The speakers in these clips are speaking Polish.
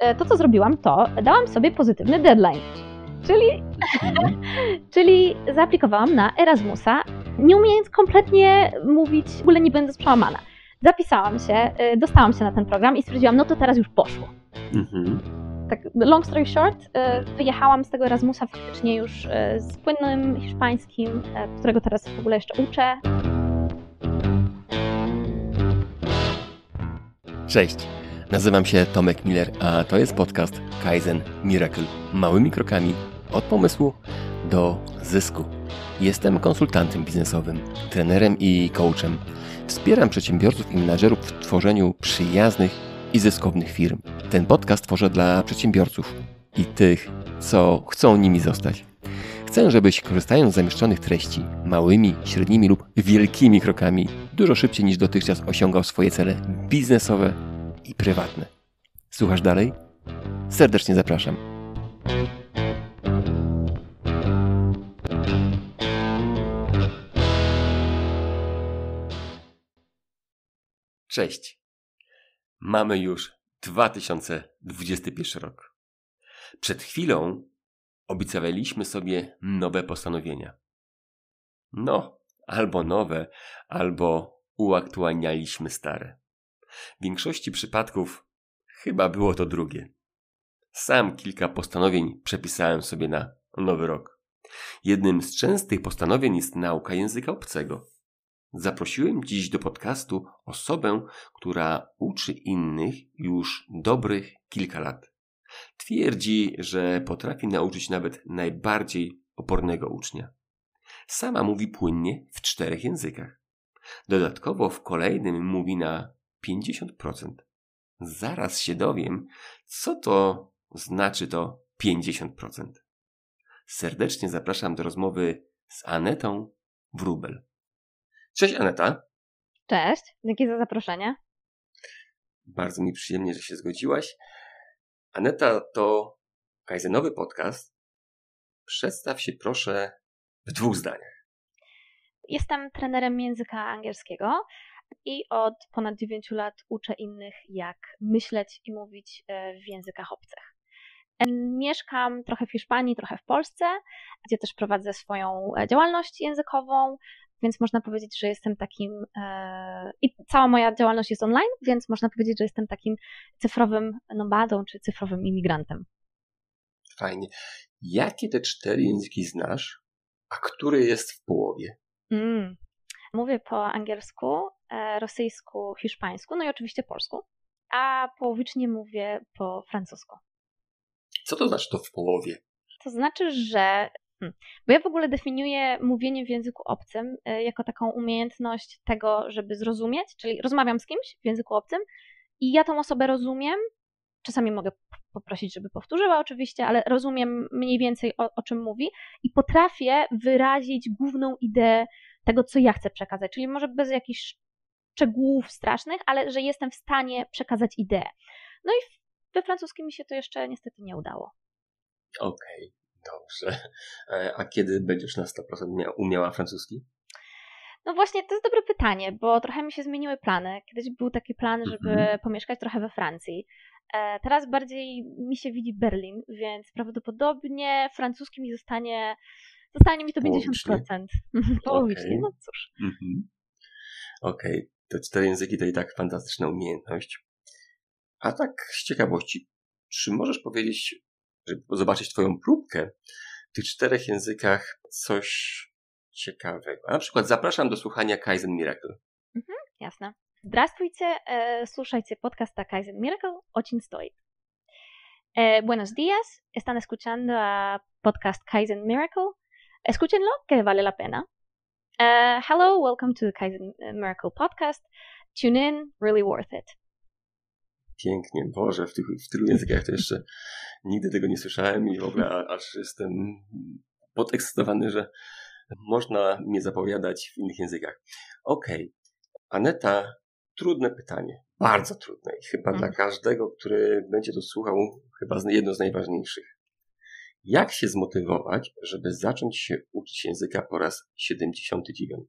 e, to co zrobiłam, to dałam sobie pozytywny deadline. Czyli, mhm. czyli zaaplikowałam na Erasmusa, nie umiejąc kompletnie mówić, w ogóle nie będąc przełamana. Zapisałam się, e, dostałam się na ten program i stwierdziłam, no to teraz już poszło. Mhm. Tak, long story short, e, wyjechałam z tego Erasmusa faktycznie już z płynnym hiszpańskim, którego teraz w ogóle jeszcze uczę. Cześć, nazywam się Tomek Miller, a to jest podcast Kaizen Miracle. Małymi krokami od pomysłu do zysku. Jestem konsultantem biznesowym, trenerem i coachem. Wspieram przedsiębiorców i menadżerów w tworzeniu przyjaznych i zyskownych firm. Ten podcast tworzę dla przedsiębiorców i tych, co chcą nimi zostać. Chcę, żebyś korzystając z zamieszczonych treści małymi, średnimi lub wielkimi krokami, dużo szybciej niż dotychczas osiągał swoje cele biznesowe i prywatne. Słuchasz dalej? Serdecznie zapraszam. Cześć. Mamy już 2021 rok. Przed chwilą obiecywaliśmy sobie nowe postanowienia. No, albo nowe, albo uaktualnialiśmy stare. W większości przypadków chyba było to drugie. Sam kilka postanowień przepisałem sobie na nowy rok. Jednym z częstych postanowień jest nauka języka obcego. Zaprosiłem dziś do podcastu osobę, która uczy innych już dobrych kilka lat. Twierdzi, że potrafi nauczyć nawet najbardziej opornego ucznia. Sama mówi płynnie w czterech językach. Dodatkowo w kolejnym mówi na 50%. Zaraz się dowiem, co to znaczy to 50%. Serdecznie zapraszam do rozmowy z Anetą Wrubel. Cześć Aneta. Cześć, dzięki za zaproszenie. Bardzo mi przyjemnie, że się zgodziłaś. Aneta to kajzenowy podcast. Przedstaw się proszę w dwóch zdaniach. Jestem trenerem języka angielskiego i od ponad 9 lat uczę innych, jak myśleć i mówić e, w językach obcych. Mieszkam trochę w Hiszpanii, trochę w Polsce, gdzie też prowadzę swoją e, działalność językową, więc można powiedzieć, że jestem takim. E, I cała moja działalność jest online, więc można powiedzieć, że jestem takim cyfrowym nomadą czy cyfrowym imigrantem. Fajnie. Jakie te cztery języki znasz, a który jest w połowie? Mm. Mówię po angielsku, e, rosyjsku, hiszpańsku, no i oczywiście polsku, a połowicznie mówię po francusku. Co to znaczy to w połowie? To znaczy, że Hmm. Bo ja w ogóle definiuję mówienie w języku obcym e, jako taką umiejętność tego, żeby zrozumieć, czyli rozmawiam z kimś w języku obcym i ja tą osobę rozumiem. Czasami mogę poprosić, żeby powtórzyła oczywiście, ale rozumiem mniej więcej o, o czym mówi i potrafię wyrazić główną ideę tego, co ja chcę przekazać. Czyli może bez jakichś szczegółów strasznych, ale że jestem w stanie przekazać ideę. No i we francuskim mi się to jeszcze niestety nie udało. Okej. Okay. Dobrze. E, a kiedy będziesz na 100% umiała francuski? No właśnie, to jest dobre pytanie, bo trochę mi się zmieniły plany. Kiedyś był taki plan, żeby mm -hmm. pomieszkać trochę we Francji. E, teraz bardziej mi się widzi Berlin, więc prawdopodobnie francuski mi zostanie, zostanie mi to 50%. Połowicznie, okay. no cóż. Mm -hmm. Okej, okay te cztery języki to i tak fantastyczna umiejętność. A tak z ciekawości, czy możesz powiedzieć, żeby zobaczyć Twoją próbkę w tych czterech językach coś ciekawego? A na przykład zapraszam do słuchania Kaizen Miracle. Mhm, jasne. Здравствуйте, э, слушайте подкаст Kaizen Miracle, очень стоит. Eh, buenos días, están escuchando a podcast Kaizen Miracle. Escúchenlo, que vale la pena. Uh, hello, welcome to the Kaizen Miracle podcast. Tune in, really worth it pięknie, Boże, w, tych, w tylu językach to jeszcze nigdy tego nie słyszałem i w ogóle aż jestem podekscytowany, że można mnie zapowiadać w innych językach. Okej, okay. Aneta, trudne pytanie, bardzo trudne i chyba dla mhm. każdego, który będzie to słuchał, chyba jedno z najważniejszych. Jak się zmotywować, żeby zacząć się uczyć języka po raz 79?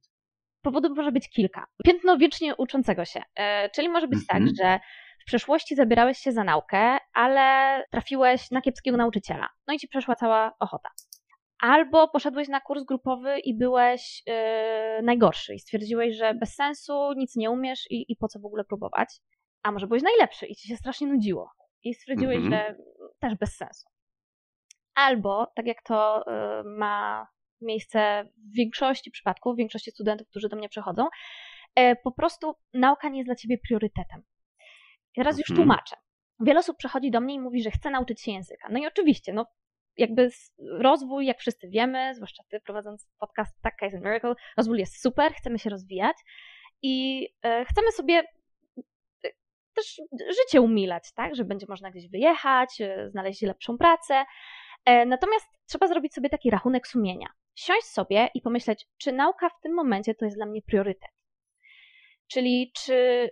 powodów może być kilka. Piętno wiecznie uczącego się, e, czyli może być tak, Mhm. że w przeszłości zabierałeś się za naukę, ale trafiłeś na kiepskiego nauczyciela. No i ci przeszła cała ochota. Albo poszedłeś na kurs grupowy i byłeś e, najgorszy i stwierdziłeś, że bez sensu, nic nie umiesz i, i po co w ogóle próbować. A może byłeś najlepszy i ci się strasznie nudziło i stwierdziłeś, Mhm. że też bez sensu. Albo, tak jak to e, ma miejsce w większości przypadków, w większości studentów, którzy do mnie przychodzą, e, po prostu nauka nie jest dla ciebie priorytetem. Teraz już Mhm. tłumaczę. Wiele osób przychodzi do mnie i mówi, że chce nauczyć się języka. No i oczywiście, no jakby rozwój, jak wszyscy wiemy, zwłaszcza ty prowadząc podcast Tak Case and Miracle, rozwój jest super, chcemy się rozwijać i e, chcemy sobie e, też życie umilać, tak, że będzie można gdzieś wyjechać, znaleźć lepszą pracę. E, Natomiast trzeba zrobić sobie taki rachunek sumienia. Siąść sobie i pomyśleć, czy nauka w tym momencie to jest dla mnie priorytet. Czyli czy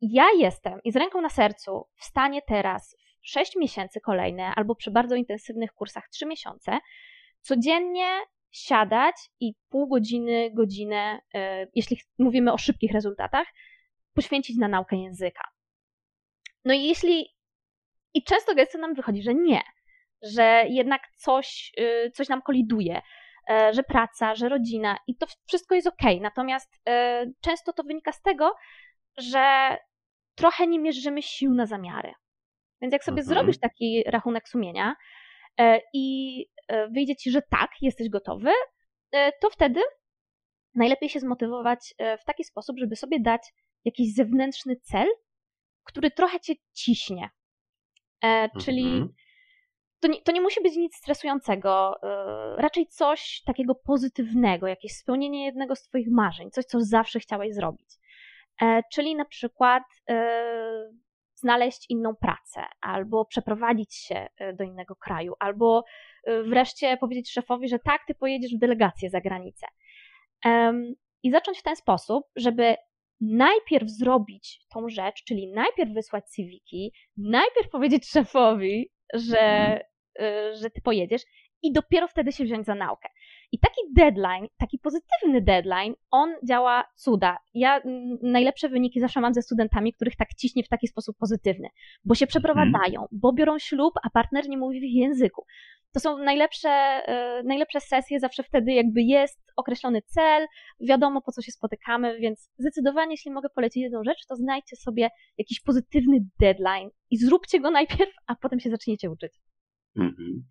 ja jestem i z ręką na sercu w stanie teraz w 6 miesięcy kolejne, albo przy bardzo intensywnych kursach 3 miesiące, codziennie siadać i pół godziny, godzinę, e, jeśli mówimy o szybkich rezultatach, poświęcić na naukę języka. No i jeśli. I często gęsto nam wychodzi, że nie, że jednak coś, y, coś nam koliduje, e, że praca, że rodzina i to wszystko jest ok. Natomiast e, często to wynika z tego, że trochę nie mierzymy sił na zamiary. Więc jak sobie Mhm. zrobisz taki rachunek sumienia e, i wyjdzie ci, że tak, jesteś gotowy, to wtedy najlepiej się zmotywować w taki sposób, żeby sobie dać jakiś zewnętrzny cel, który trochę cię ciśnie. Czyli Mhm. To nie, to nie musi być nic stresującego, e, raczej coś takiego pozytywnego, jakieś spełnienie jednego z Twoich marzeń, coś, co zawsze chciałeś zrobić. E, Czyli na przykład e, znaleźć inną pracę, albo przeprowadzić się e, do innego kraju, albo wreszcie powiedzieć szefowi, że tak, ty pojedziesz w delegację za granicę. I zacząć w ten sposób, żeby najpierw zrobić tą rzecz, czyli najpierw wysłać CV-ki, najpierw powiedzieć szefowi, że, Mhm. y, że ty pojedziesz i dopiero wtedy się wziąć za naukę. I taki deadline, taki pozytywny deadline, on działa cuda. Ja najlepsze wyniki zawsze mam ze studentami, których tak ciśnie w taki sposób pozytywny, bo się przeprowadzają, bo biorą ślub, a partner nie mówi w ich języku. To są najlepsze, y, najlepsze sesje, zawsze wtedy jakby jest określony cel, wiadomo po co się spotykamy, więc zdecydowanie, jeśli mogę polecić jedną rzecz, to znajdźcie sobie jakiś pozytywny deadline i zróbcie go najpierw, a potem się zaczniecie uczyć. Mhm.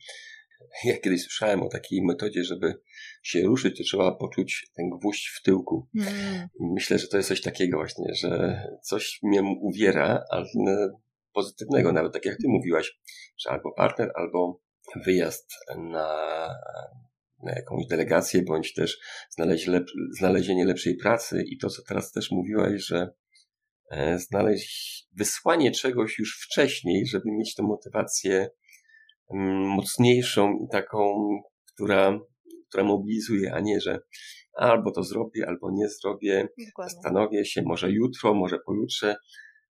Ja kiedyś słyszałem o takiej metodzie, żeby się ruszyć, to trzeba poczuć ten gwóźdź w tyłku. I myślę, że to jest coś takiego właśnie, że coś mnie uwiera, ale pozytywnego, nawet tak jak ty mówiłaś, że albo partner, albo wyjazd na, na jakąś delegację, bądź też znaleźć lep, znalezienie lepszej pracy i to, co teraz też mówiłaś, że e, znaleźć wysłanie czegoś już wcześniej, żeby mieć tę motywację mm, mocniejszą i taką, która, która mobilizuje, a nie, że albo to zrobię, albo nie zrobię, Dokładnie. zastanowię się, może jutro, może pojutrze,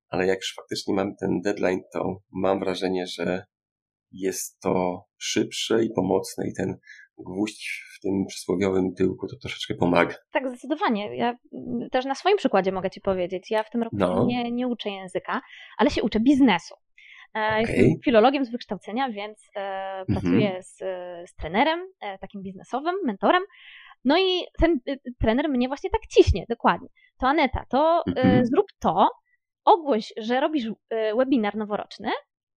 ale jak już faktycznie mamy ten deadline, to mam wrażenie, że jest to szybsze i pomocne i ten gwóźdź w tym przysłowiowym tyłku to troszeczkę pomaga. Tak, zdecydowanie. Ja mm, też na swoim przykładzie mogę Ci powiedzieć. Ja w tym roku No. nie, nie uczę języka, ale się uczę biznesu. E, Jestem filologiem z wykształcenia, więc e, Mhm. pracuję z, e, z trenerem, takim biznesowym, mentorem. No i ten trener mnie właśnie tak ciśnie, dokładnie. To Aneta, to Mhm. zrób to, ogłoś, że robisz webinar noworoczny,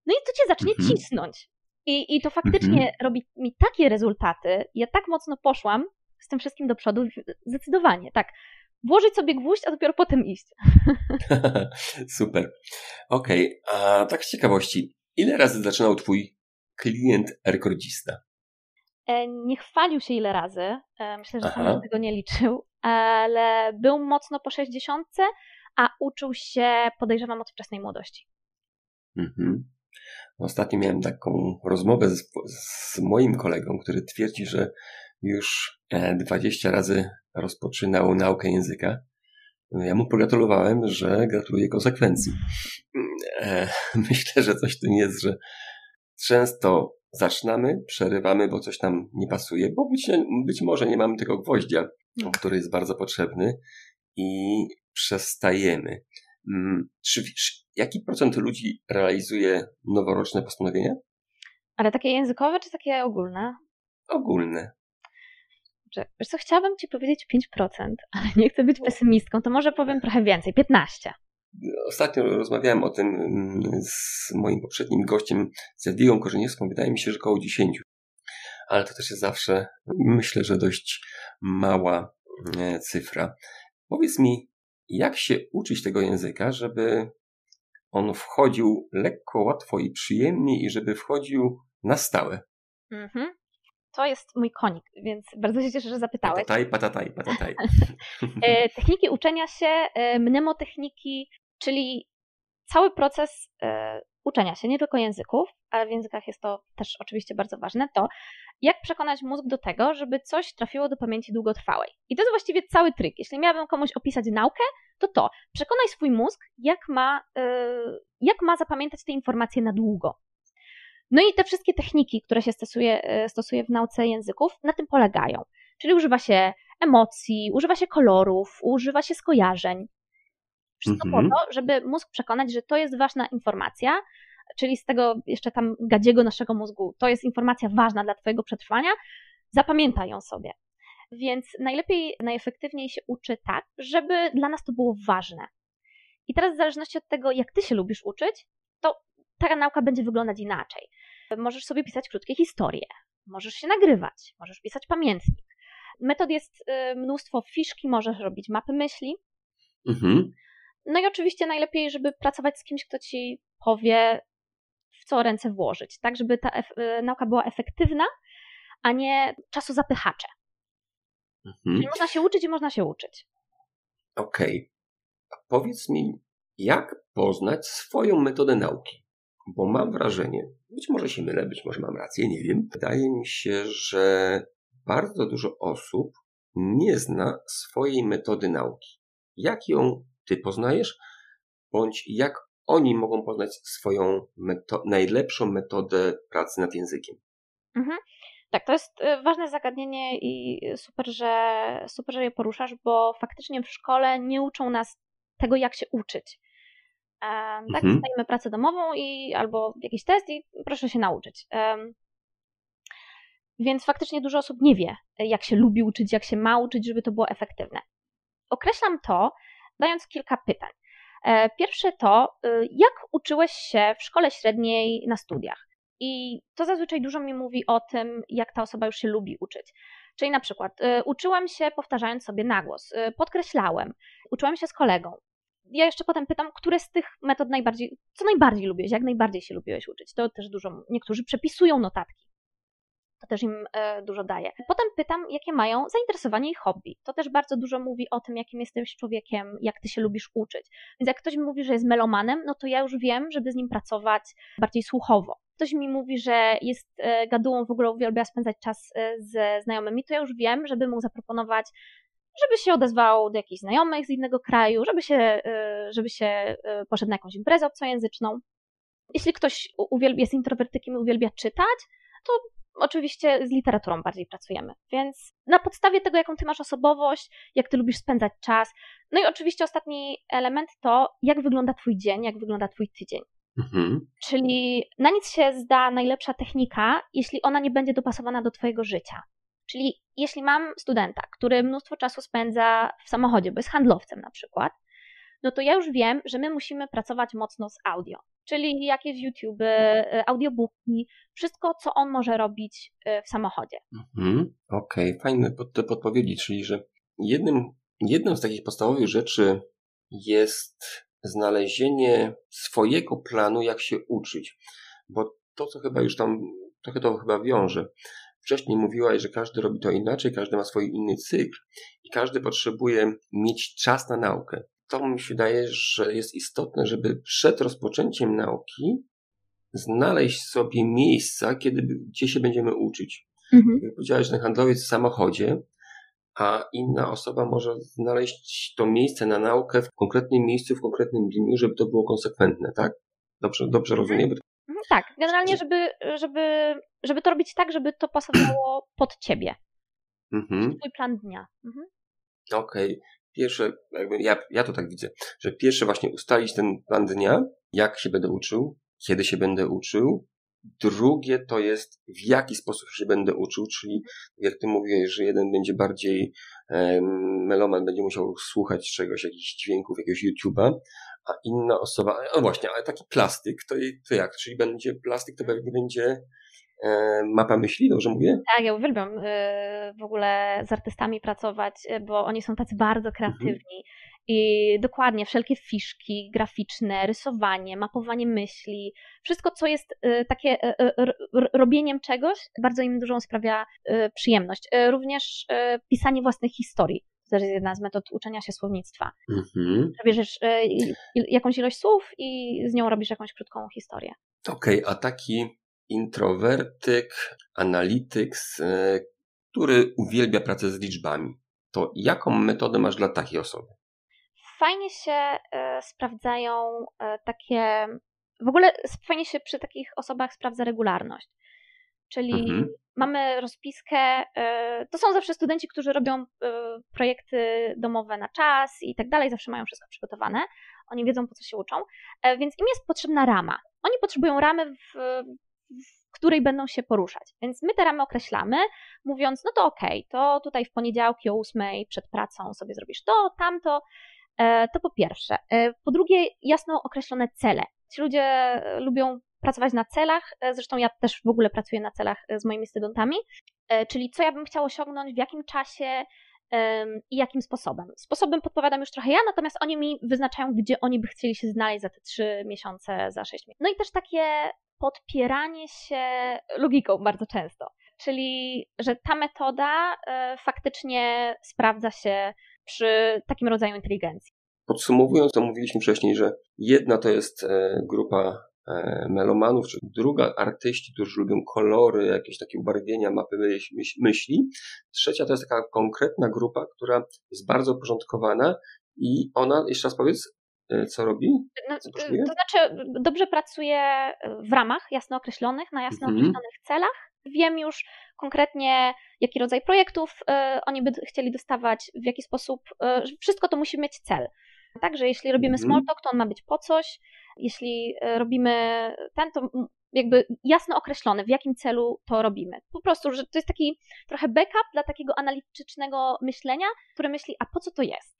no i to Cię zacznie Mhm. cisnąć. I, I to faktycznie robi mi takie rezultaty. Ja tak mocno poszłam z tym wszystkim do przodu, zdecydowanie, tak. Włożyć sobie gwóźdź, a dopiero potem iść. Super. Okej, a tak z ciekawości, ile razy zaczynał twój klient rekordzista? E, Nie chwalił się ile razy, e, myślę, że sam tego nie liczył, ale był mocno po 60, a uczył się, podejrzewam, od wczesnej młodości. Mhm. Ostatnio miałem taką rozmowę z, z moim kolegą, który twierdzi, że już e, 20 razy rozpoczynał naukę języka. Ja mu pogratulowałem, że gratuluję konsekwencji. E, Myślę, że coś w tym jest, że często zaczynamy, przerywamy, bo coś nam nie pasuje, bo być, być może nie mamy tego gwoździa. hmm. który jest bardzo potrzebny i przestajemy. Mm, czy, jaki procent ludzi realizuje noworoczne postanowienia? Ale takie językowe czy takie ogólne? Ogólne. Wiesz co, chciałabym Ci powiedzieć 5%, ale nie chcę być pesymistką, to może powiem trochę więcej, 15%. Ostatnio rozmawiałem o tym mm, z moim poprzednim gościem, z Jadwigą Korzeniewską. Wydaje mi się, że około 10. Ale to też jest zawsze, myślę, że dość mała e, cyfra. Powiedz mi, jak się uczyć tego języka, żeby on wchodził lekko, łatwo i przyjemnie i żeby wchodził na stałe? Mhm. To jest mój konik, więc bardzo się cieszę, że zapytałeś. Patataj, patataj, patataj. E, techniki uczenia się, e, mnemotechniki, czyli cały proces e, uczenia się, nie tylko języków, ale w językach jest to też oczywiście bardzo ważne, to jak przekonać mózg do tego, żeby coś trafiło do pamięci długotrwałej. I to jest właściwie cały tryk. Jeśli miałabym komuś opisać naukę, to to. Przekonaj swój mózg, jak ma, jak ma zapamiętać te informacje na długo. No i te wszystkie techniki, które się stosuje, e, stosuje w nauce języków, na tym polegają. Czyli używa się emocji, używa się kolorów, używa się skojarzeń. Wszystko mhm. po to, żeby mózg przekonać, że to jest ważna informacja, czyli z tego jeszcze tam gadziego naszego mózgu, to jest informacja ważna dla Twojego przetrwania, zapamiętaj ją sobie. Więc najlepiej, najefektywniej się uczy tak, żeby dla nas to było ważne. I teraz w zależności od tego, jak Ty się lubisz uczyć, to ta nauka będzie wyglądać inaczej. Możesz sobie pisać krótkie historie, możesz się nagrywać, możesz pisać pamiętnik. Metod jest y, mnóstwo, fiszki możesz robić, mapy myśli. Mhm. No i oczywiście najlepiej, żeby pracować z kimś, kto ci powie, w co ręce włożyć, tak, żeby ta y, nauka była efektywna, a nie czasu zapychacze. Mhm. Czyli można się uczyć i można się uczyć. Okej. Okay. Powiedz mi, jak poznać swoją metodę nauki? Bo mam wrażenie, być może się mylę, być może mam rację, nie wiem. Wydaje mi się, że bardzo dużo osób nie zna swojej metody nauki. Jak ją ty poznajesz, bądź jak oni mogą poznać swoją meto najlepszą metodę pracy nad językiem? Mhm. Tak, to jest y, ważne zagadnienie i super że, super, że je poruszasz, bo faktycznie w szkole nie uczą nas tego, jak się uczyć. Tak, mhm. dostajemy pracę domową i albo jakiś test i proszę się nauczyć. Więc faktycznie dużo osób nie wie, jak się lubi uczyć, jak się ma uczyć, żeby to było efektywne. Określam to, dając kilka pytań. E, pierwsze to, y, jak uczyłeś się w szkole średniej na studiach? I to zazwyczaj dużo mi mówi o tym, jak ta osoba już się lubi uczyć. Czyli na przykład, y, uczyłam się powtarzając sobie na głos, y, podkreślałem, uczyłam się z kolegą, ja jeszcze potem pytam, które z tych metod najbardziej, co najbardziej lubiłeś, jak najbardziej się lubiłeś uczyć. To też dużo, niektórzy przepisują notatki. To też im e, dużo daje. Potem pytam, jakie mają zainteresowanie i hobby. To też bardzo dużo mówi o tym, jakim jesteś człowiekiem, jak ty się lubisz uczyć. Więc jak ktoś mi mówi, że jest melomanem, no to ja już wiem, żeby z nim pracować bardziej słuchowo. Ktoś mi mówi, że jest e, gadułą, w ogóle uwielbia spędzać czas e, ze znajomymi, to ja już wiem, żeby mu zaproponować żeby się odezwał do jakichś znajomych z innego kraju, żeby się, y, żeby się y, poszedł na jakąś imprezę obcojęzyczną. Jeśli ktoś uwielbia, jest introwertykiem i uwielbia czytać, to oczywiście z literaturą bardziej pracujemy. Więc na podstawie tego, jaką ty masz osobowość, jak ty lubisz spędzać czas. No i oczywiście ostatni element to, jak wygląda twój dzień, jak wygląda twój tydzień. Mhm. Czyli na nic się zda najlepsza technika, jeśli ona nie będzie dopasowana do twojego życia. Czyli jeśli mam studenta, który mnóstwo czasu spędza w samochodzie, bo jest handlowcem na przykład, no to ja już wiem, że my musimy pracować mocno z audio. Czyli jakieś YouTube, y, audiobooki, wszystko, co on może robić y, w samochodzie. Mhm. Okej, okay. fajne pod, te podpowiedzi, czyli że jednym, jedną z takich podstawowych rzeczy jest znalezienie swojego planu, jak się uczyć. Bo to, co chyba już tam trochę to chyba wiąże. Wcześniej mówiłaś, że każdy robi to inaczej, każdy ma swój inny cykl i każdy potrzebuje mieć czas na naukę. To mi się wydaje, że jest istotne, żeby przed rozpoczęciem nauki znaleźć sobie miejsca, kiedy, gdzie się będziemy uczyć. Mhm. Jak powiedziałaś, że handlowiec w samochodzie, a inna osoba może znaleźć to miejsce na naukę w konkretnym miejscu, w konkretnym dniu, żeby to było konsekwentne, tak? Dobrze, dobrze rozumiem? Mhm, tak, generalnie, żeby, żeby, żeby to robić tak, żeby to pasowało pod ciebie. Mhm. Twój plan dnia. Mhm. Okej. Okay. Pierwsze, jakby ja, ja to tak widzę, że pierwsze właśnie ustalić ten plan dnia, jak się będę uczył, kiedy się będę uczył. Drugie to jest w jaki sposób się będę uczył, czyli jak ty mówiłeś, że jeden będzie bardziej um, meloman, będzie musiał słuchać czegoś, jakichś dźwięków, jakiegoś YouTube'a, a inna osoba, no właśnie, ale taki plastyk, to, to jak? Czyli będzie plastyk, to pewnie będzie e, mapa myśli, dobrze mówię? Tak, ja uwielbiam e, w ogóle z artystami pracować, e, bo oni są tacy bardzo kreatywni. Mhm. I dokładnie, wszelkie fiszki graficzne, rysowanie, mapowanie myśli, wszystko, co jest takie robieniem czegoś, bardzo im dużą sprawia przyjemność. Również pisanie własnych historii też jest jedna z metod uczenia się słownictwa. Mhm. Bierzesz e, jakąś ilość słów i z nią robisz jakąś krótką historię. Okej, okay, a taki introwertyk, analityk, e, który uwielbia pracę z liczbami, to jaką metodę masz dla takiej osoby? Fajnie się e, sprawdzają takie. W ogóle fajnie się przy takich osobach sprawdza regularność. Czyli mhm. mamy rozpiskę. E, to są zawsze studenci, którzy robią e, projekty domowe na czas i tak dalej, zawsze mają wszystko przygotowane. Oni wiedzą, po co się uczą, e, więc im jest potrzebna rama. Oni potrzebują ramy, w, w której będą się poruszać. Więc my te ramy określamy, mówiąc, no to okej, okay, to tutaj w poniedziałki o ósmej przed pracą sobie zrobisz to, tamto. To po pierwsze. Po drugie, jasno określone cele. Ci ludzie lubią pracować na celach. E, zresztą ja też w ogóle pracuję na celach e, z moimi studentami, e, czyli co ja bym chciała osiągnąć, w jakim czasie i jakim sposobem. Sposobem podpowiadam już trochę ja, natomiast oni mi wyznaczają, gdzie oni by chcieli się znaleźć za te trzy miesiące, za sześć miesięcy. No i też takie podpieranie się logiką bardzo często. Czyli, że ta metoda faktycznie sprawdza się przy takim rodzaju inteligencji. Podsumowując, to mówiliśmy wcześniej, że jedna to jest grupa melomanów, czy druga artyści, którzy lubią kolory, jakieś takie ubarwienia, mapy myśli. Trzecia to jest taka konkretna grupa, która jest bardzo uporządkowana i ona, jeszcze raz powiedz, e, co robi? No, co to znaczy, dobrze pracuje w ramach jasno określonych, na jasno mhm. określonych celach. Wiem już konkretnie, jaki rodzaj projektów y, oni by chcieli dostawać, w jaki sposób. Y, wszystko to musi mieć cel. Także jeśli robimy mhm. small talk, to on ma być po coś. Jeśli e, robimy ten, to jakby jasno określone, w jakim celu to robimy. Po prostu, że to jest taki trochę backup dla takiego analitycznego myślenia, które myśli, a po co to jest?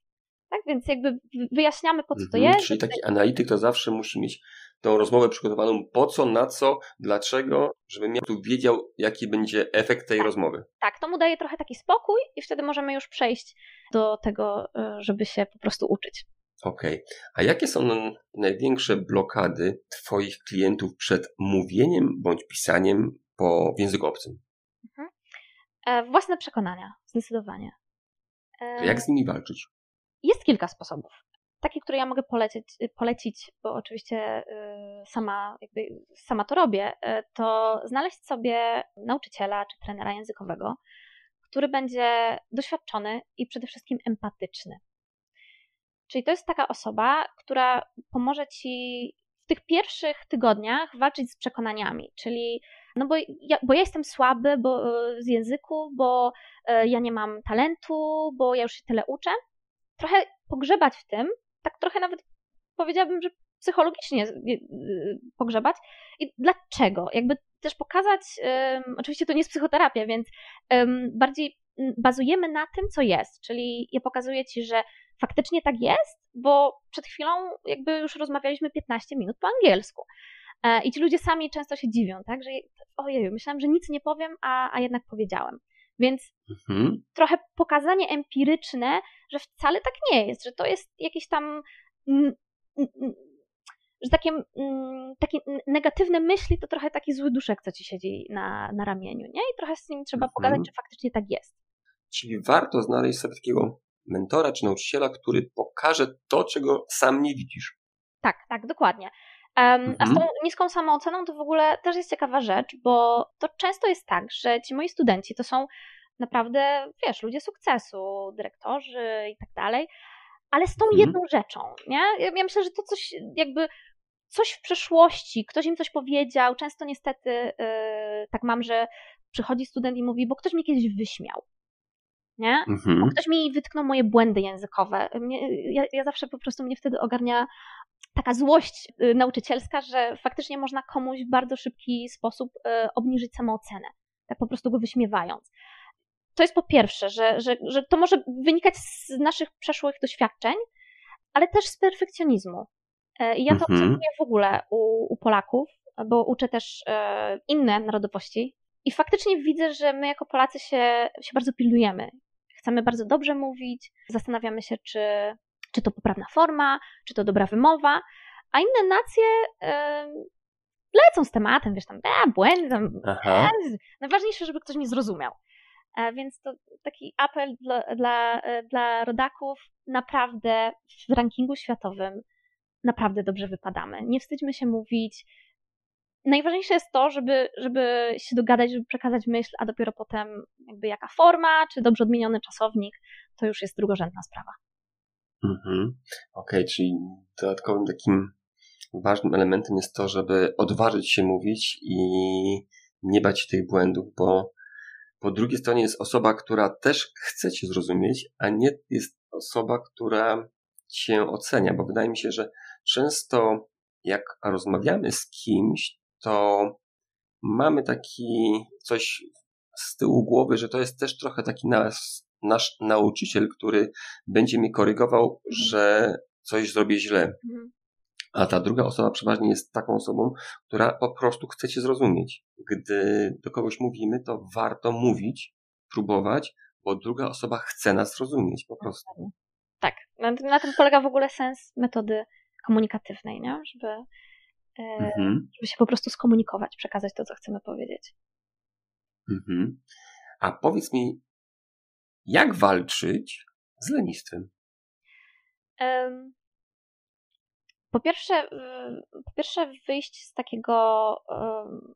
Tak, więc jakby wyjaśniamy, po co to mhm, jest. Czyli taki analityk to zawsze musi mieć tą rozmowę przygotowaną po co, na co, dlaczego, żeby miał tu wiedział, jaki będzie efekt tej tak, rozmowy. Tak, to mu daje trochę taki spokój i wtedy możemy już przejść do tego, e, żeby się po prostu uczyć. Okej. Okay. A jakie są największe blokady Twoich klientów przed mówieniem bądź pisaniem po w języku obcym? Mhm. E, własne przekonania, zdecydowanie. E, jak z nimi walczyć? Jest kilka sposobów. Taki, który ja mogę polecić, polecić bo oczywiście y, sama, jakby, sama to robię, y, to znaleźć sobie nauczyciela czy trenera językowego, który będzie doświadczony i przede wszystkim empatyczny. Czyli to jest taka osoba, która pomoże ci w tych pierwszych tygodniach walczyć z przekonaniami, czyli no bo ja, bo ja jestem słaby bo, z języków, bo e, ja nie mam talentu, bo ja już się tyle uczę. Trochę pogrzebać w tym, tak trochę nawet powiedziałabym, że psychologicznie pogrzebać. I dlaczego? Jakby też pokazać, um, oczywiście to nie jest psychoterapia, więc um, bardziej bazujemy na tym, co jest. Czyli ja pokazuję ci, że faktycznie tak jest, bo przed chwilą jakby już rozmawialiśmy 15 minut po angielsku. E, I ci ludzie sami często się dziwią, tak, że ojej, myślałam, że nic nie powiem, a, a jednak powiedziałem. Więc mhm. trochę pokazanie empiryczne, że wcale tak nie jest, że to jest jakieś tam że takie, takie negatywne myśli to trochę taki zły duszek, co ci siedzi na, na ramieniu, nie? I trochę z nim trzeba mhm. pokazać, czy faktycznie tak jest. Czyli warto znaleźć sobie takiego mentora czy nauczyciela, który pokaże to, czego sam nie widzisz. Tak, tak, dokładnie. Um, A z tą mhm. niską samooceną to w ogóle też jest ciekawa rzecz, bo to często jest tak, że ci moi studenci to są naprawdę, wiesz, ludzie sukcesu, dyrektorzy i tak dalej, ale z tą mhm. jedną rzeczą, nie? Ja, ja myślę, że to coś jakby coś w przeszłości, ktoś im coś powiedział. Często niestety yy, tak mam, że przychodzi student i mówi, bo ktoś mnie kiedyś wyśmiał. Nie? Mhm. Ktoś mi wytknął moje błędy językowe. Mnie, ja, ja zawsze po prostu mnie wtedy ogarnia taka złość y, nauczycielska, że faktycznie można komuś w bardzo szybki sposób y, obniżyć samoocenę, tak po prostu go wyśmiewając. To jest po pierwsze, że, że, że to może wynikać z naszych przeszłych doświadczeń, ale też z perfekcjonizmu. E, I ja to mhm. obserwuję w ogóle u, u Polaków, bo uczę też e, inne narodowości. I faktycznie widzę, że my jako Polacy się, się bardzo pilnujemy. Chcemy bardzo dobrze mówić, zastanawiamy się, czy, czy to poprawna forma, czy to dobra wymowa, a inne nacje yy, lecą z tematem, wiesz, tam, e, najważniejsze, żeby ktoś mnie zrozumiał. E, więc to taki apel dla, dla, e, dla rodaków, naprawdę w rankingu światowym naprawdę dobrze wypadamy. Nie wstydźmy się mówić. Najważniejsze jest to, żeby, żeby się dogadać, żeby przekazać myśl, a dopiero potem jakby jaka forma, czy dobrze odmieniony czasownik, to już jest drugorzędna sprawa. Mhm. Okej, okay, czyli dodatkowym takim ważnym elementem jest to, żeby odważyć się mówić i nie bać się tych błędów, bo po drugiej stronie jest osoba, która też chce cię zrozumieć, a nie jest osoba, która cię ocenia, bo wydaje mi się, że często jak rozmawiamy z kimś, to mamy taki coś z tyłu głowy, że to jest też trochę taki nas, nasz nauczyciel, który będzie mi korygował, że coś zrobię źle. Mhm. A ta druga osoba przeważnie jest taką osobą, która po prostu chce cię zrozumieć. Gdy do kogoś mówimy, to warto mówić, próbować, bo druga osoba chce nas zrozumieć po prostu. Tak, na, na tym polega w ogóle sens metody komunikatywnej, nie? Żeby, mhm. żeby się po prostu skomunikować, przekazać to, co chcemy powiedzieć. Mhm. A powiedz mi, jak walczyć z lenistwem? Po pierwsze, po pierwsze wyjść z takiego,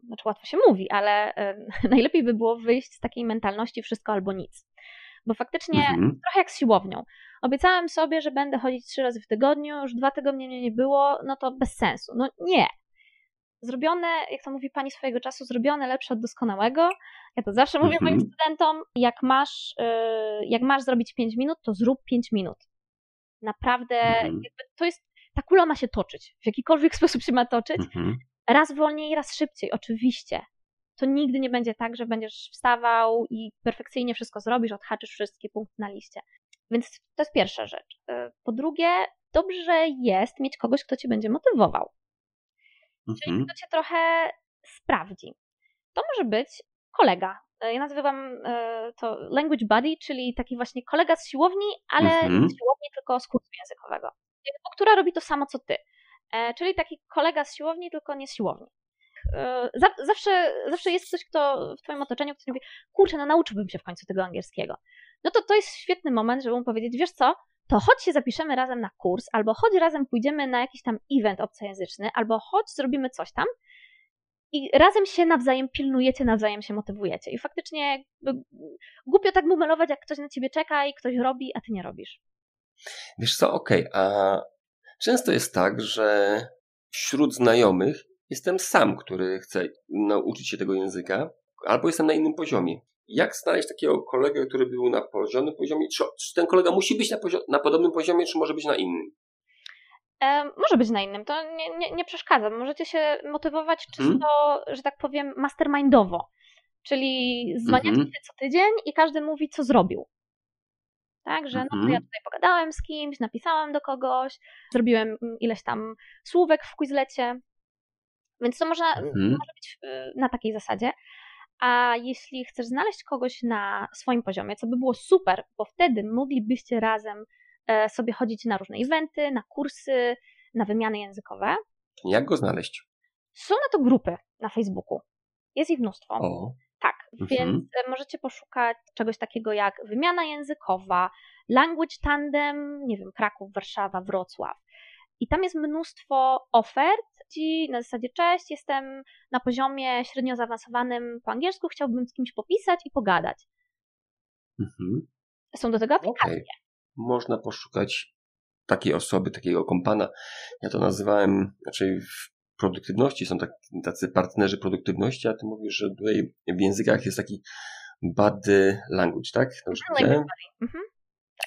znaczy łatwo się mówi, ale najlepiej by było wyjść z takiej mentalności wszystko albo nic. Bo faktycznie mhm. trochę jak z siłownią. Obiecałem sobie, że będę chodzić trzy razy w tygodniu, już dwa tygodnie mnie nie było, no to bez sensu. No nie. Zrobione, jak to mówi pani swojego czasu, zrobione lepsze od doskonałego. Ja to zawsze mówię mhm. moim studentom, jak masz, y, jak masz zrobić 5 minut, to zrób 5 minut. Naprawdę, mhm. to jest ta kula ma się toczyć, w jakikolwiek sposób się ma toczyć. Mhm. Raz wolniej, raz szybciej, oczywiście. To nigdy nie będzie tak, że będziesz wstawał i perfekcyjnie wszystko zrobisz, odhaczysz wszystkie punkty na liście. Więc to jest pierwsza rzecz. E, po drugie, dobrze jest mieć kogoś, kto cię będzie motywował. Mhm. Czyli kto cię trochę sprawdzi. To może być kolega. E, ja nazywam e, to language buddy, czyli taki właśnie kolega z siłowni, ale mhm. nie z siłowni, tylko z kursu językowego która robi to samo co ty. Czyli taki kolega z siłowni, tylko nie z siłowni. E, zawsze, zawsze jest ktoś, kto w twoim otoczeniu, kto mówi, kurczę, no nauczyłbym się w końcu tego angielskiego. No to to jest świetny moment, żeby mu powiedzieć, wiesz co, to chodź się zapiszemy razem na kurs, albo chodź razem pójdziemy na jakiś tam event obcojęzyczny, albo chodź zrobimy coś tam i razem się nawzajem pilnujecie, nawzajem się motywujecie. I faktycznie głupio tak bumelować, jak ktoś na ciebie czeka i ktoś robi, a ty nie robisz. Wiesz co, okej, okay, a często jest tak, że wśród znajomych jestem sam, który chce nauczyć się tego języka, albo jestem na innym poziomie. Jak znaleźć takiego kolegę, który był na poziomym poziomie? Czy, czy ten kolega musi być na, na podobnym poziomie, czy może być na innym? E, może być na innym, to nie, nie, nie przeszkadza. Możecie się motywować czysto, hmm? że tak powiem, mastermindowo. Czyli zwaniacie mm -hmm. się co tydzień i każdy mówi, co zrobił. Tak, że no to ja mhm. tutaj pogadałem z kimś, napisałem do kogoś, zrobiłem ileś tam słówek w Quizlecie, więc to można, mhm. może być y, na takiej zasadzie. A jeśli chcesz znaleźć kogoś na swoim poziomie, co by było super, bo wtedy moglibyście razem e, sobie chodzić na różne eventy, na kursy, na wymiany językowe. Jak go znaleźć? Są na to grupy na Facebooku. Jest ich mnóstwo. O. Tak, mhm. więc e, możecie poszukać czegoś takiego jak wymiana językowa, language tandem, nie wiem, Kraków, Warszawa, Wrocław. I tam jest mnóstwo ofert, na zasadzie cześć, jestem na poziomie średnio zaawansowanym po angielsku, chciałbym z kimś popisać i pogadać. Mhm. Są do tego aplikacje. Okay. Można poszukać takiej osoby, takiego kompana. Ja to nazywałem, znaczy produktywności, są tak, tacy partnerzy produktywności, a ty mówisz, że tutaj w językach jest taki Body Language, tak? Dobrze Mhm, powiedziałem? Language Mhm.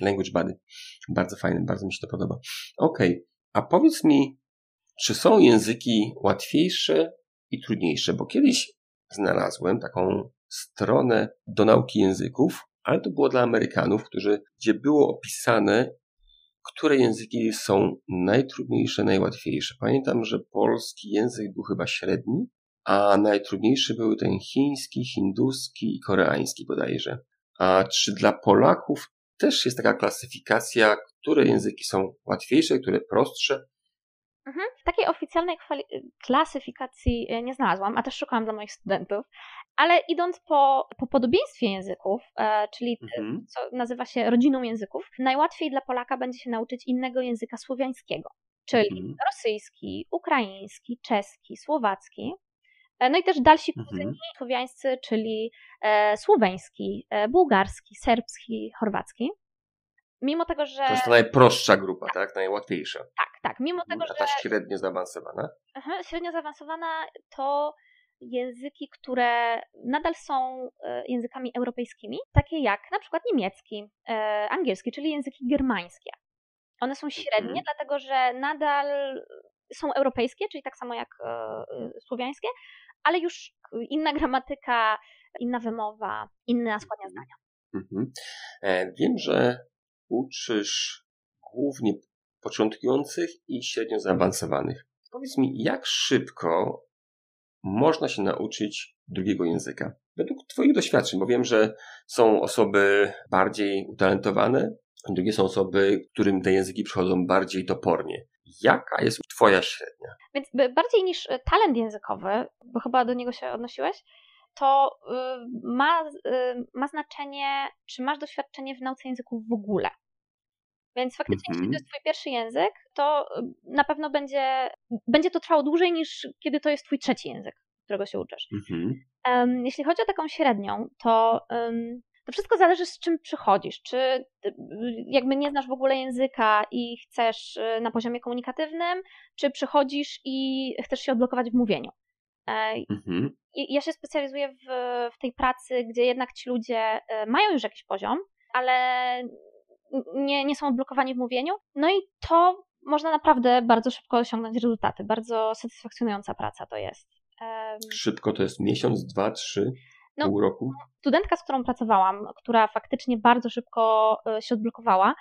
Language Buddy. Bardzo fajne, bardzo mi się to podoba. Okej, a powiedz mi, czy są języki łatwiejsze i trudniejsze? Bo kiedyś znalazłem taką stronę do nauki języków, ale to było dla Amerykanów, którzy, gdzie było opisane, które języki są najtrudniejsze, najłatwiejsze. Pamiętam, że polski język był chyba średni, a najtrudniejszy były ten chiński, hinduski i koreański bodajże. A czy dla Polaków też jest taka klasyfikacja, które języki są łatwiejsze, które prostsze? Mhm. Takiej oficjalnej klasyfikacji e, nie znalazłam, a też szukałam dla moich studentów, ale idąc po, po podobieństwie języków, e, czyli Mhm. co nazywa się rodziną języków, najłatwiej dla Polaka będzie się nauczyć innego języka słowiańskiego, czyli Mhm. rosyjski, ukraiński, czeski, słowacki. E, No i też dalsi Mhm. kuzyni słowiańscy, czyli e, słoweński, e, bułgarski, serbski, chorwacki. Mimo tego, że. To jest ta najprostsza grupa, tak? Najłatwiejsza. Tak, tak. Mimo tego, A że ta średnio zaawansowana? Aha, średnio zaawansowana to języki, które nadal są e, językami europejskimi, takie jak na przykład niemiecki, e, angielski, czyli języki germańskie. One są średnie, Mhm. dlatego że nadal są europejskie, czyli tak samo jak e, słowiańskie, ale już inna gramatyka, inna wymowa, inna składnia zdania. Mhm. Wiem, że uczysz głównie początkujących i średnio zaawansowanych. Powiedz mi, jak szybko można się nauczyć drugiego języka? Według Twoich doświadczeń, bo wiem, że są osoby bardziej utalentowane, drugie są osoby, którym te języki przychodzą bardziej topornie. Jaka jest Twoja średnia? Więc bardziej niż e, talent językowy, bo chyba do niego się odnosiłeś, to y, ma, y, ma znaczenie, czy masz doświadczenie w nauce języków w ogóle. Więc faktycznie, jeśli Mhm. to jest twój pierwszy język, to y, na pewno będzie, będzie to trwało dłużej niż kiedy to jest twój trzeci język, którego się uczysz. Mhm. Em, jeśli chodzi o taką średnią, to, em, to wszystko zależy z czym przychodzisz. Czy ty, jakby nie znasz w ogóle języka i chcesz y, na poziomie komunikatywnym, czy przychodzisz i chcesz się odblokować w mówieniu. E, Mhm. ja się specjalizuję w, w tej pracy, gdzie jednak ci ludzie e, mają już jakiś poziom, ale nie, nie są odblokowani w mówieniu. No i to można naprawdę bardzo szybko osiągnąć rezultaty. Bardzo satysfakcjonująca praca to jest. Szybko to jest miesiąc, dwa, trzy, No. pół roku? studentka, z którą pracowałam, która faktycznie bardzo szybko e, się odblokowała,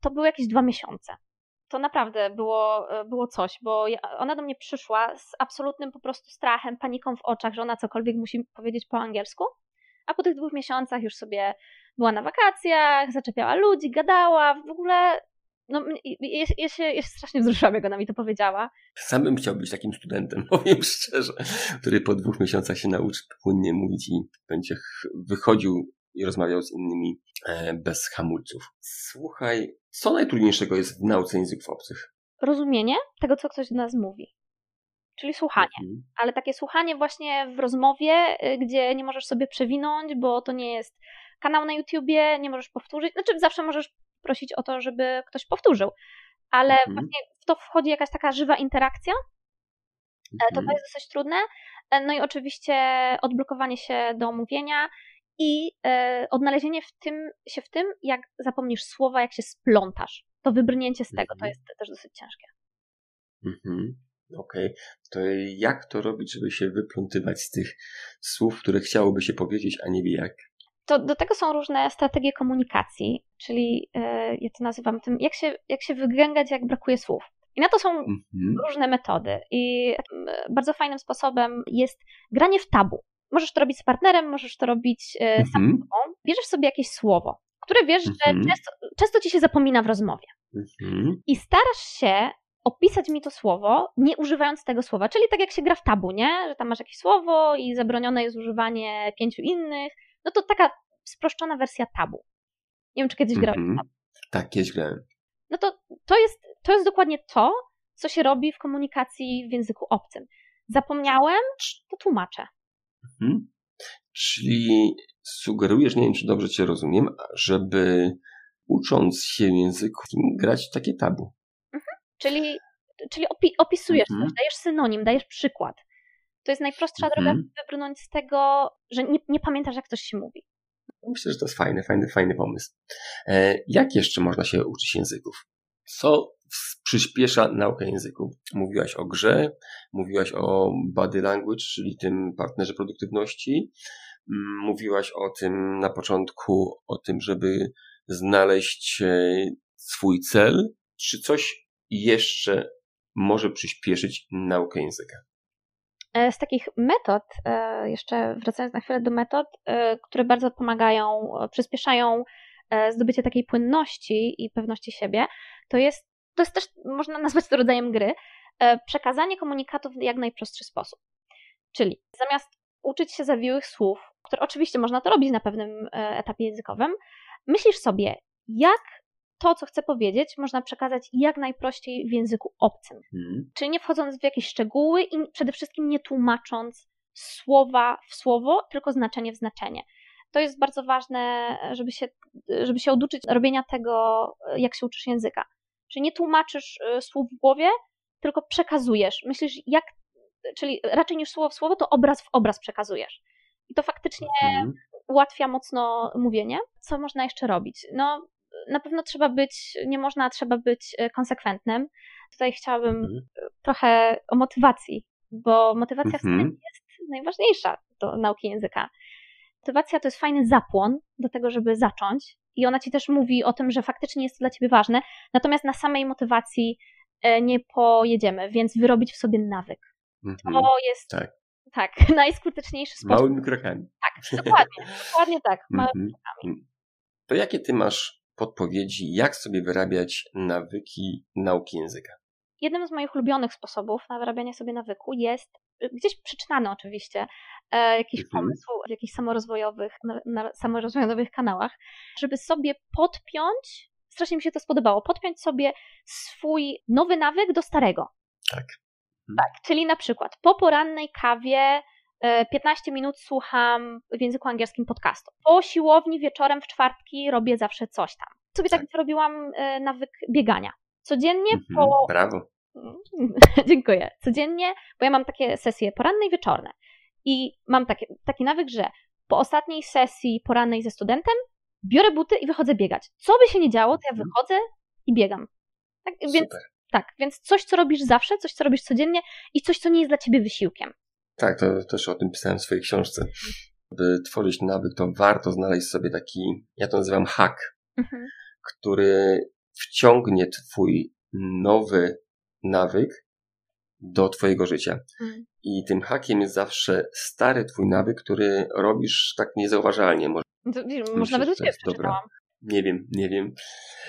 to były jakieś dwa miesiące. To naprawdę było, e, było coś, bo ona do mnie przyszła z absolutnym po prostu strachem, paniką w oczach, że ona cokolwiek musi powiedzieć po angielsku, a po tych dwóch miesiącach już sobie była na wakacjach, zaczepiała ludzi, gadała, w ogóle no, ja, ja, się, ja się strasznie wzruszyłam, jak ona mi to powiedziała. Sam bym chciał być takim studentem, powiem szczerze, który po dwóch miesiącach się nauczy płynnie mówić i będzie ch- wychodził i rozmawiał z innymi e, bez hamulców. Słuchaj, co najtrudniejszego jest w nauce języków obcych? Rozumienie tego, co ktoś do nas mówi. Czyli słuchanie. Mhm. ale takie słuchanie właśnie w rozmowie, y, gdzie nie możesz sobie przewinąć, bo to nie jest kanał na YouTubie, nie możesz powtórzyć. Znaczy, zawsze możesz prosić o to, żeby ktoś powtórzył, ale Mhm. właśnie w to wchodzi jakaś taka żywa interakcja, e, to to Mhm. jest dosyć trudne. E, No i oczywiście odblokowanie się do mówienia i e, odnalezienie w tym, się w tym, jak zapomnisz słowa, jak się splątasz. To wybrnięcie z tego to Mhm. jest też dosyć ciężkie. Mhm. Okej, to jak to robić, żeby się wyplątywać z tych słów, które chciałoby się powiedzieć, a nie wie jak? To do tego są różne strategie komunikacji, czyli e, ja to nazywam tym, jak się, jak się wygręgać, jak brakuje słów. I na to są Mhm. różne metody. I e, bardzo fajnym sposobem jest granie w tabu. Możesz to robić z partnerem, możesz to robić e, sam Mhm. sobą. Bierzesz sobie jakieś słowo, które wiesz, że Mhm. często, często ci się zapomina w rozmowie. Mhm. I starasz się opisać mi to słowo, nie używając tego słowa. Czyli tak jak się gra w tabu, nie? Że tam masz jakieś słowo i zabronione jest używanie pięciu innych. No to taka sproszczona wersja tabu. Nie wiem, czy kiedyś grałeś w Mhm. tabu. Tak, kiedyś grałem. No to, to, jest, to jest dokładnie to, co się robi w komunikacji w języku obcym. Zapomniałem, to tłumaczę. Mhm. Czyli sugerujesz, nie wiem czy dobrze Cię rozumiem, żeby ucząc się języku grać w takie tabu. Czyli, czyli opi- opisujesz Mhm. coś, dajesz synonim, dajesz przykład. To jest najprostsza Mhm. droga, wybrnąć z tego, że nie, nie pamiętasz, jak coś się mówi. Myślę, że to jest fajny, fajny, fajny pomysł. E, jak jeszcze można się uczyć języków? Co przyspiesza naukę języków? Mówiłaś o grze, mówiłaś o body language, czyli tym partnerze produktywności. Mm, mówiłaś o tym na początku, o tym, żeby znaleźć e, swój cel. Czy coś jeszcze może przyspieszyć naukę języka? E, z takich metod, e, jeszcze wracając na chwilę do metod, e, które bardzo pomagają, przyspieszają zdobycie takiej płynności i pewności siebie, to jest, to jest też, można nazwać to rodzajem gry, przekazanie komunikatów w jak najprostszy sposób. Czyli zamiast uczyć się zawiłych słów, które oczywiście można to robić na pewnym etapie językowym, myślisz sobie, jak to, co chcę powiedzieć, można przekazać jak najprościej w języku obcym. Hmm. Czyli nie wchodząc w jakieś szczegóły i przede wszystkim nie tłumacząc słowa w słowo, tylko znaczenie w znaczenie. To jest bardzo ważne, żeby się, żeby się oduczyć robienia tego, jak się uczysz języka. Czyli nie tłumaczysz y, słów w głowie, tylko przekazujesz. Myślisz, jak, czyli raczej niż słowo w słowo, to obraz w obraz przekazujesz. I to faktycznie hmm. ułatwia mocno mówienie. Co można jeszcze robić? No, na pewno trzeba być, nie można, trzeba być e, konsekwentnym. Tutaj chciałabym mhm. trochę o motywacji, bo motywacja mhm. jest najważniejsza do nauki języka. Motywacja to jest fajny zapłon do tego, żeby zacząć, i ona ci też mówi o tym, że faktycznie jest to dla ciebie ważne, natomiast na samej motywacji e, nie pojedziemy, więc wyrobić w sobie nawyk. Mhm. To jest tak. tak. najskuteczniejszy sposób. Małymi krokami. Tak, dokładnie, dokładnie tak, małymi krokami. To jakie ty masz podpowiedzi, jak sobie wyrabiać nawyki nauki języka. Jednym z moich ulubionych sposobów na wyrabianie sobie nawyku jest y, gdzieś przeczytany oczywiście e, jakiś mhm. pomysł w jakichś samorozwojowych, na, na samorozwojowych kanałach, żeby sobie podpiąć, strasznie mi się to spodobało, podpiąć sobie swój nowy nawyk do starego. Tak. Tak, czyli na przykład po porannej kawie 15 e, minut słucham w języku angielskim podcastu. Po siłowni wieczorem w czwartki robię zawsze coś tam. Sobie tak, tak zrobiłam e, nawyk biegania. Codziennie mhm, po. Brawo. Dziękuję. Codziennie, bo ja mam takie sesje poranne i wieczorne. I mam taki, taki nawyk, że po ostatniej sesji porannej ze studentem biorę buty i wychodzę biegać. Co by się nie działo, to ja mhm. wychodzę i biegam. Tak, więc, tak, więc coś, co robisz zawsze, coś, co robisz codziennie i coś, co nie jest dla ciebie wysiłkiem. Tak, to też o tym pisałem w swojej książce. By tworzyć nawyk, to warto znaleźć sobie taki, ja to nazywam hack, mhm. który wciągnie twój nowy nawyk do twojego życia. Mhm. I tym hakiem jest zawsze stary twój nawyk, który robisz tak niezauważalnie. Może, może nawet u ciebie przeczytałam. Nie wiem, nie wiem.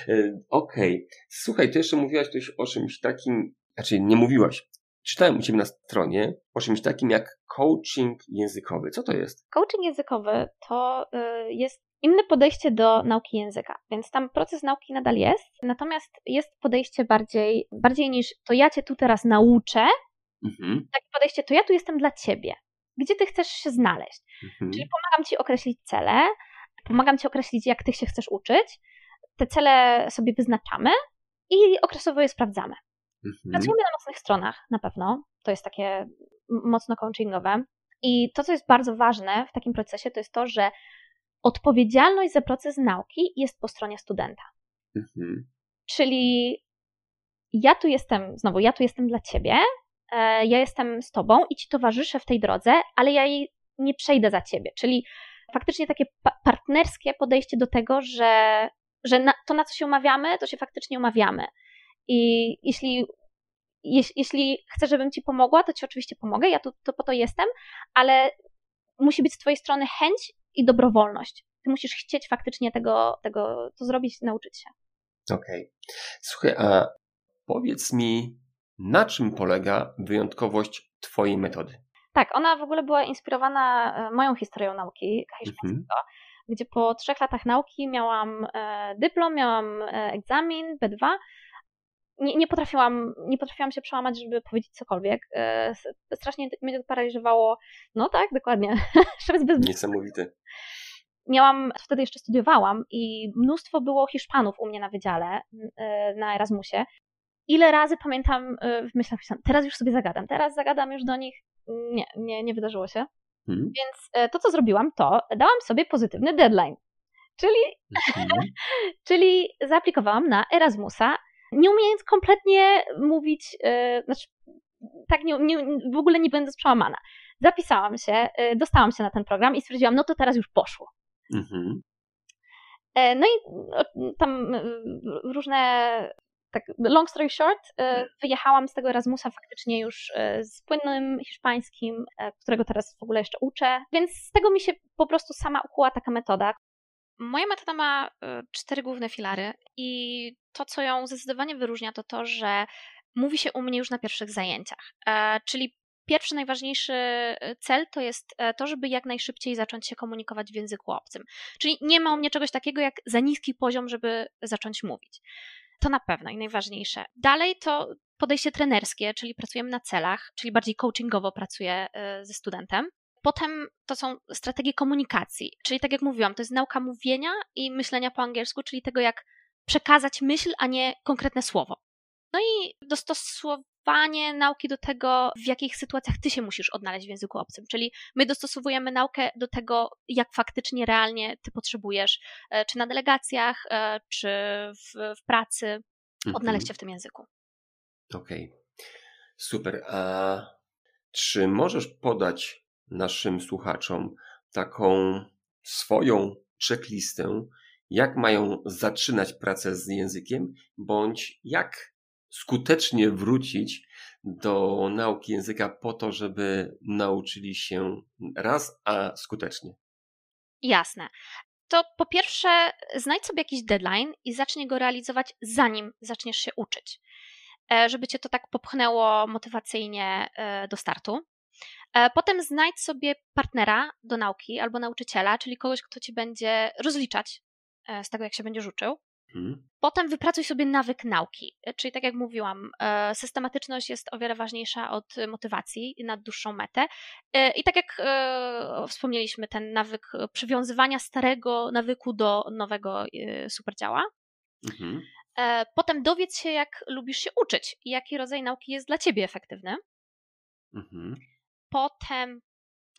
E, okej. Okay. Słuchaj, ty jeszcze mówiłaś coś o czymś takim, znaczy nie mówiłaś, czytałem u Ciebie na stronie o czymś takim jak coaching językowy. Co to jest? Coaching językowy to y, jest inne podejście do nauki języka, więc tam proces nauki nadal jest, natomiast jest podejście bardziej, bardziej niż to ja Cię tu teraz nauczę, mhm. takie podejście to ja tu jestem dla Ciebie. Gdzie Ty chcesz się znaleźć? Mhm. Czyli pomagam Ci określić cele, pomagam Ci określić, jak Ty się chcesz uczyć, te cele sobie wyznaczamy i okresowo je sprawdzamy. Mhm. Pracujemy na mocnych stronach, na pewno. To jest takie mocno coachingowe. I to, co jest bardzo ważne w takim procesie, to jest to, że odpowiedzialność za proces nauki jest po stronie studenta. Mhm. Czyli ja tu jestem, znowu, ja tu jestem dla ciebie, e, ja jestem z tobą i ci towarzyszę w tej drodze, ale ja jej nie przejdę za ciebie. Czyli faktycznie takie partnerskie podejście do tego, że, że na, to, na co się umawiamy, to się faktycznie umawiamy. I jeśli, jeśli chcesz, żebym ci pomogła, to ci oczywiście pomogę, ja tu to po to jestem, ale musi być z twojej strony chęć i dobrowolność. Ty musisz chcieć faktycznie tego, tego to zrobić, nauczyć się. Okej. Okay. Słuchaj, a powiedz mi, na czym polega wyjątkowość Twojej metody? Tak, ona w ogóle była inspirowana e, moją historią nauki hiszpańskiego, mhm. gdzie po trzech latach nauki miałam e, dyplom, miałam e, egzamin B2 nie, nie, potrafiłam, nie potrafiłam się przełamać, żeby powiedzieć cokolwiek. E, strasznie mnie to paraliżowało. No tak, dokładnie. Niesamowite. Miałam, wtedy jeszcze studiowałam i mnóstwo było Hiszpanów u mnie na wydziale e, na Erasmusie. Ile razy pamiętam e, w myślach, teraz już sobie zagadam, teraz zagadam już do nich. Nie, nie, nie wydarzyło się. Hmm. Więc to, co zrobiłam, to dałam sobie pozytywny deadline. Czyli, mhm. czyli zaaplikowałam na Erasmusa, nie umiejąc kompletnie mówić, yy, znaczy tak nie, nie, w ogóle nie będąc przełamana. Zapisałam się, yy, dostałam się na ten program i stwierdziłam, no to teraz już poszło. Mhm. E, no i tam różne tak long story short, wyjechałam z tego Erasmusa faktycznie już z płynnym hiszpańskim, którego teraz w ogóle jeszcze uczę, więc z tego mi się po prostu sama ukuła taka metoda. Moja metoda ma cztery główne filary i to, co ją zdecydowanie wyróżnia, to to, że mówi się u mnie już na pierwszych zajęciach. Czyli pierwszy, najważniejszy cel to jest to, żeby jak najszybciej zacząć się komunikować w języku obcym. Czyli nie ma u mnie czegoś takiego jak za niski poziom, żeby zacząć mówić. To na pewno i najważniejsze. Dalej to podejście trenerskie, czyli pracujemy na celach, czyli bardziej coachingowo pracuję e, ze studentem. Potem to są strategie komunikacji, czyli tak jak mówiłam, to jest nauka mówienia i myślenia po angielsku, czyli tego, jak przekazać myśl, a nie konkretne słowo. No i dostosowanie nauki do tego, w jakich sytuacjach ty się musisz odnaleźć w języku obcym. Czyli my dostosowujemy naukę do tego, jak faktycznie, realnie ty potrzebujesz, e, czy na delegacjach, e, czy w, w pracy, mhm. odnaleźć się w tym języku. Okej, okay. super. A czy możesz podać naszym słuchaczom taką swoją checklistę, jak mają zaczynać pracę z językiem, bądź jak skutecznie wrócić do nauki języka po to, żeby nauczyli się raz, a skutecznie? Jasne. To po pierwsze, znajdź sobie jakiś deadline i zacznij go realizować, zanim zaczniesz się uczyć, e, żeby cię to tak popchnęło motywacyjnie e, do startu. E, potem znajdź sobie partnera do nauki albo nauczyciela, czyli kogoś, kto ci będzie rozliczać z tego, jak się będziesz uczył. Mhm. Potem wypracuj sobie nawyk nauki, czyli tak jak mówiłam, e, systematyczność jest o wiele ważniejsza od motywacji na dłuższą metę. E, I tak jak e, wspomnieliśmy, ten nawyk przywiązywania starego nawyku do nowego super działa. Mhm. Potem dowiedz się, jak lubisz się uczyć i jaki rodzaj nauki jest dla ciebie efektywny. Mhm. Potem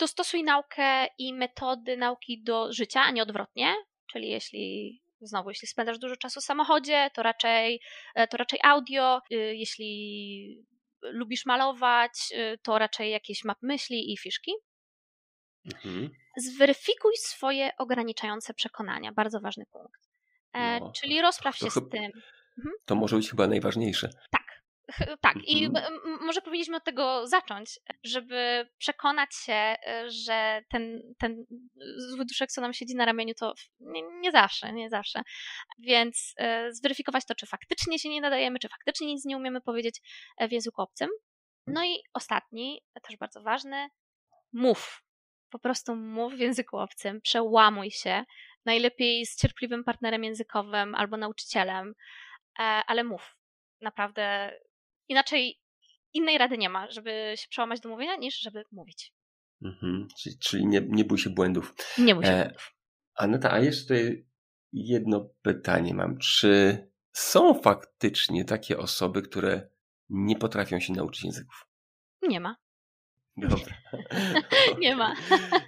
dostosuj naukę i metody nauki do życia, a nie odwrotnie. Czyli jeśli Znowu, jeśli spędzasz dużo czasu w samochodzie, to raczej, e, to raczej audio. Y, jeśli lubisz malować, y, to raczej jakieś map myśli i fiszki. Mhm. Zweryfikuj swoje ograniczające przekonania. Bardzo ważny punkt. E, no, czyli rozpraw się z tym. Mhm. To może być chyba najważniejsze. Tak, i mhm. może powinniśmy od tego zacząć, żeby przekonać się, e, że ten, ten zły duszek, co nam siedzi na ramieniu, to nie, nie zawsze, nie zawsze. Więc e, zweryfikować to, czy faktycznie się nie nadajemy, czy faktycznie nic nie umiemy powiedzieć e, w języku obcym. No i ostatni, też bardzo ważny, mów. Po prostu mów w języku obcym, przełamuj się. Najlepiej z cierpliwym partnerem językowym albo nauczycielem, ale mów. Naprawdę Inaczej innej rady nie ma, żeby się przełamać do mówienia, niż żeby mówić. Mhm, czyli, czyli nie, nie bój się błędów. Nie bój się e, błędów. Aneta, a jeszcze jedno pytanie mam. Czy są faktycznie takie osoby, które nie potrafią się nauczyć języków? Nie ma. Dobra. nie ma.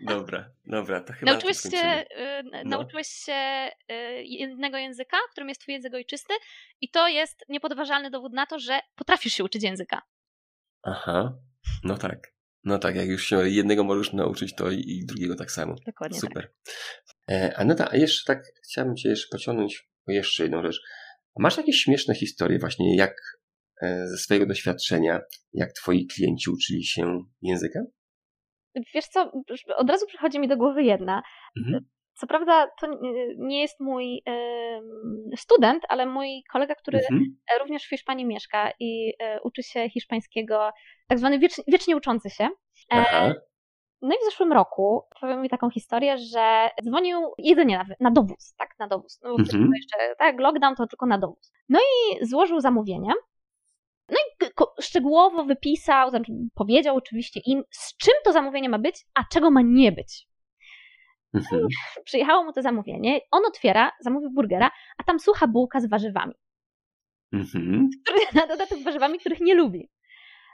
Dobra, dobra, to chyba nauczyłeś się, y, no. nauczyłeś się y, jednego języka, którym jest twój język ojczysty i to jest niepodważalny dowód na to, że potrafisz się uczyć języka. Aha, no tak. No tak, jak już się jednego możesz nauczyć, to i drugiego tak samo. Dokładnie Super. Tak. E, Aneta, a jeszcze tak chciałbym cię jeszcze pociągnąć o jeszcze jedną rzecz. Masz jakieś śmieszne historie właśnie, jak ze swojego doświadczenia, jak twoi klienci uczyli się języka? Wiesz co, od razu przychodzi mi do głowy jedna. Mhm. Co prawda to nie jest mój student, ale mój kolega, który mhm. również w Hiszpanii mieszka i e, uczy się hiszpańskiego, tak zwany wiecznie, wiecznie uczący się. E, Aha. No i w zeszłym roku powiem mi taką historię, że dzwonił jedynie na, na dowóz, tak, na dowóz. No, mhm. jeszcze, tak, lockdown to tylko na dowóz. No i złożył zamówienie no i szczegółowo wypisał, znaczy powiedział oczywiście im, z czym to zamówienie ma być, a czego ma nie być. Mhm. Przyjechało mu to zamówienie, on otwiera, zamówił burgera, a tam sucha bułka z warzywami. Mhm. Który, na dodatek warzywami, których nie lubi.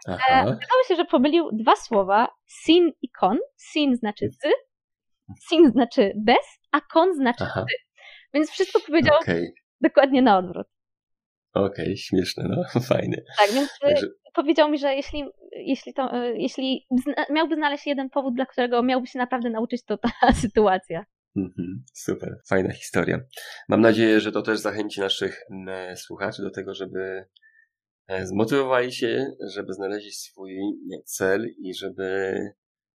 E, okazało się, że pomylił dwa słowa, sin i kon. Sin znaczy ty, sin znaczy bez, a kon znaczy Aha. ty. Więc wszystko powiedział Okej, dokładnie na odwrót. Okej, śmieszne, no, fajne. Tak, więc y, Także, powiedział mi, że jeśli, jeśli, to, y, jeśli miałby znaleźć jeden powód, dla którego miałby się naprawdę nauczyć, to ta sytuacja. mhm, super, fajna historia. Mam nadzieję, że to też zachęci naszych słuchaczy do tego, żeby e, zmotywowali się, żeby znaleźli swój cel i żeby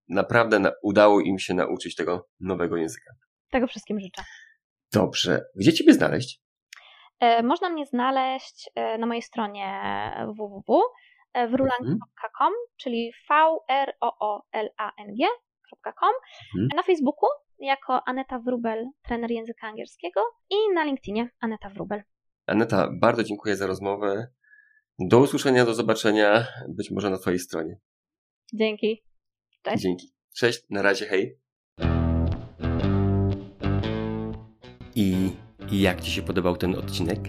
naprawdę na, udało im się nauczyć tego nowego języka. Tego wszystkim życzę. Dobrze, gdzie Ciebie znaleźć? E, Można mnie znaleźć e, na mojej stronie www e, wrulang.com, czyli v-r-o-o-l-a-n-g.com, Mhm. na Facebooku jako Aneta Wrubel, trener języka angielskiego i na LinkedInie Aneta Wrubel. Aneta, bardzo dziękuję za rozmowę. Do usłyszenia, do zobaczenia, być może na Twojej stronie. Dzięki. Cześć. Dzięki. Cześć, na razie, hej. I jak Ci się podobał ten odcinek?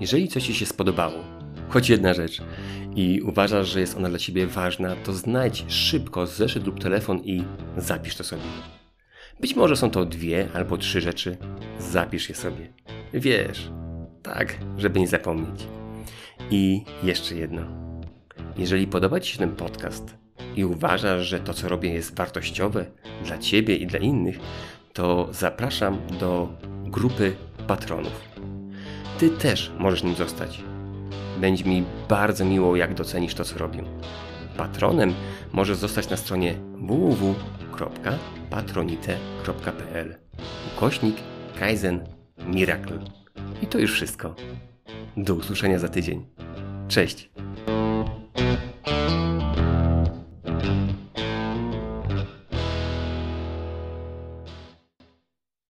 Jeżeli coś Ci się spodobało, choć jedna rzecz, i uważasz, że jest ona dla Ciebie ważna, to znajdź szybko zeszyt lub telefon i zapisz to sobie. Być może są to dwie albo trzy rzeczy. Zapisz je sobie. Wiesz, tak, żeby nie zapomnieć. I jeszcze jedno. Jeżeli podoba Ci się ten podcast i uważasz, że to, co robię, jest wartościowe dla Ciebie i dla innych, to zapraszam do grupy patronów. Ty też możesz nim zostać. Będzie mi bardzo miło, jak docenisz to, co robię. Patronem możesz zostać na stronie www.patronite.pl ukośnik Kaizen Miracle. I to już wszystko. Do usłyszenia za tydzień. Cześć!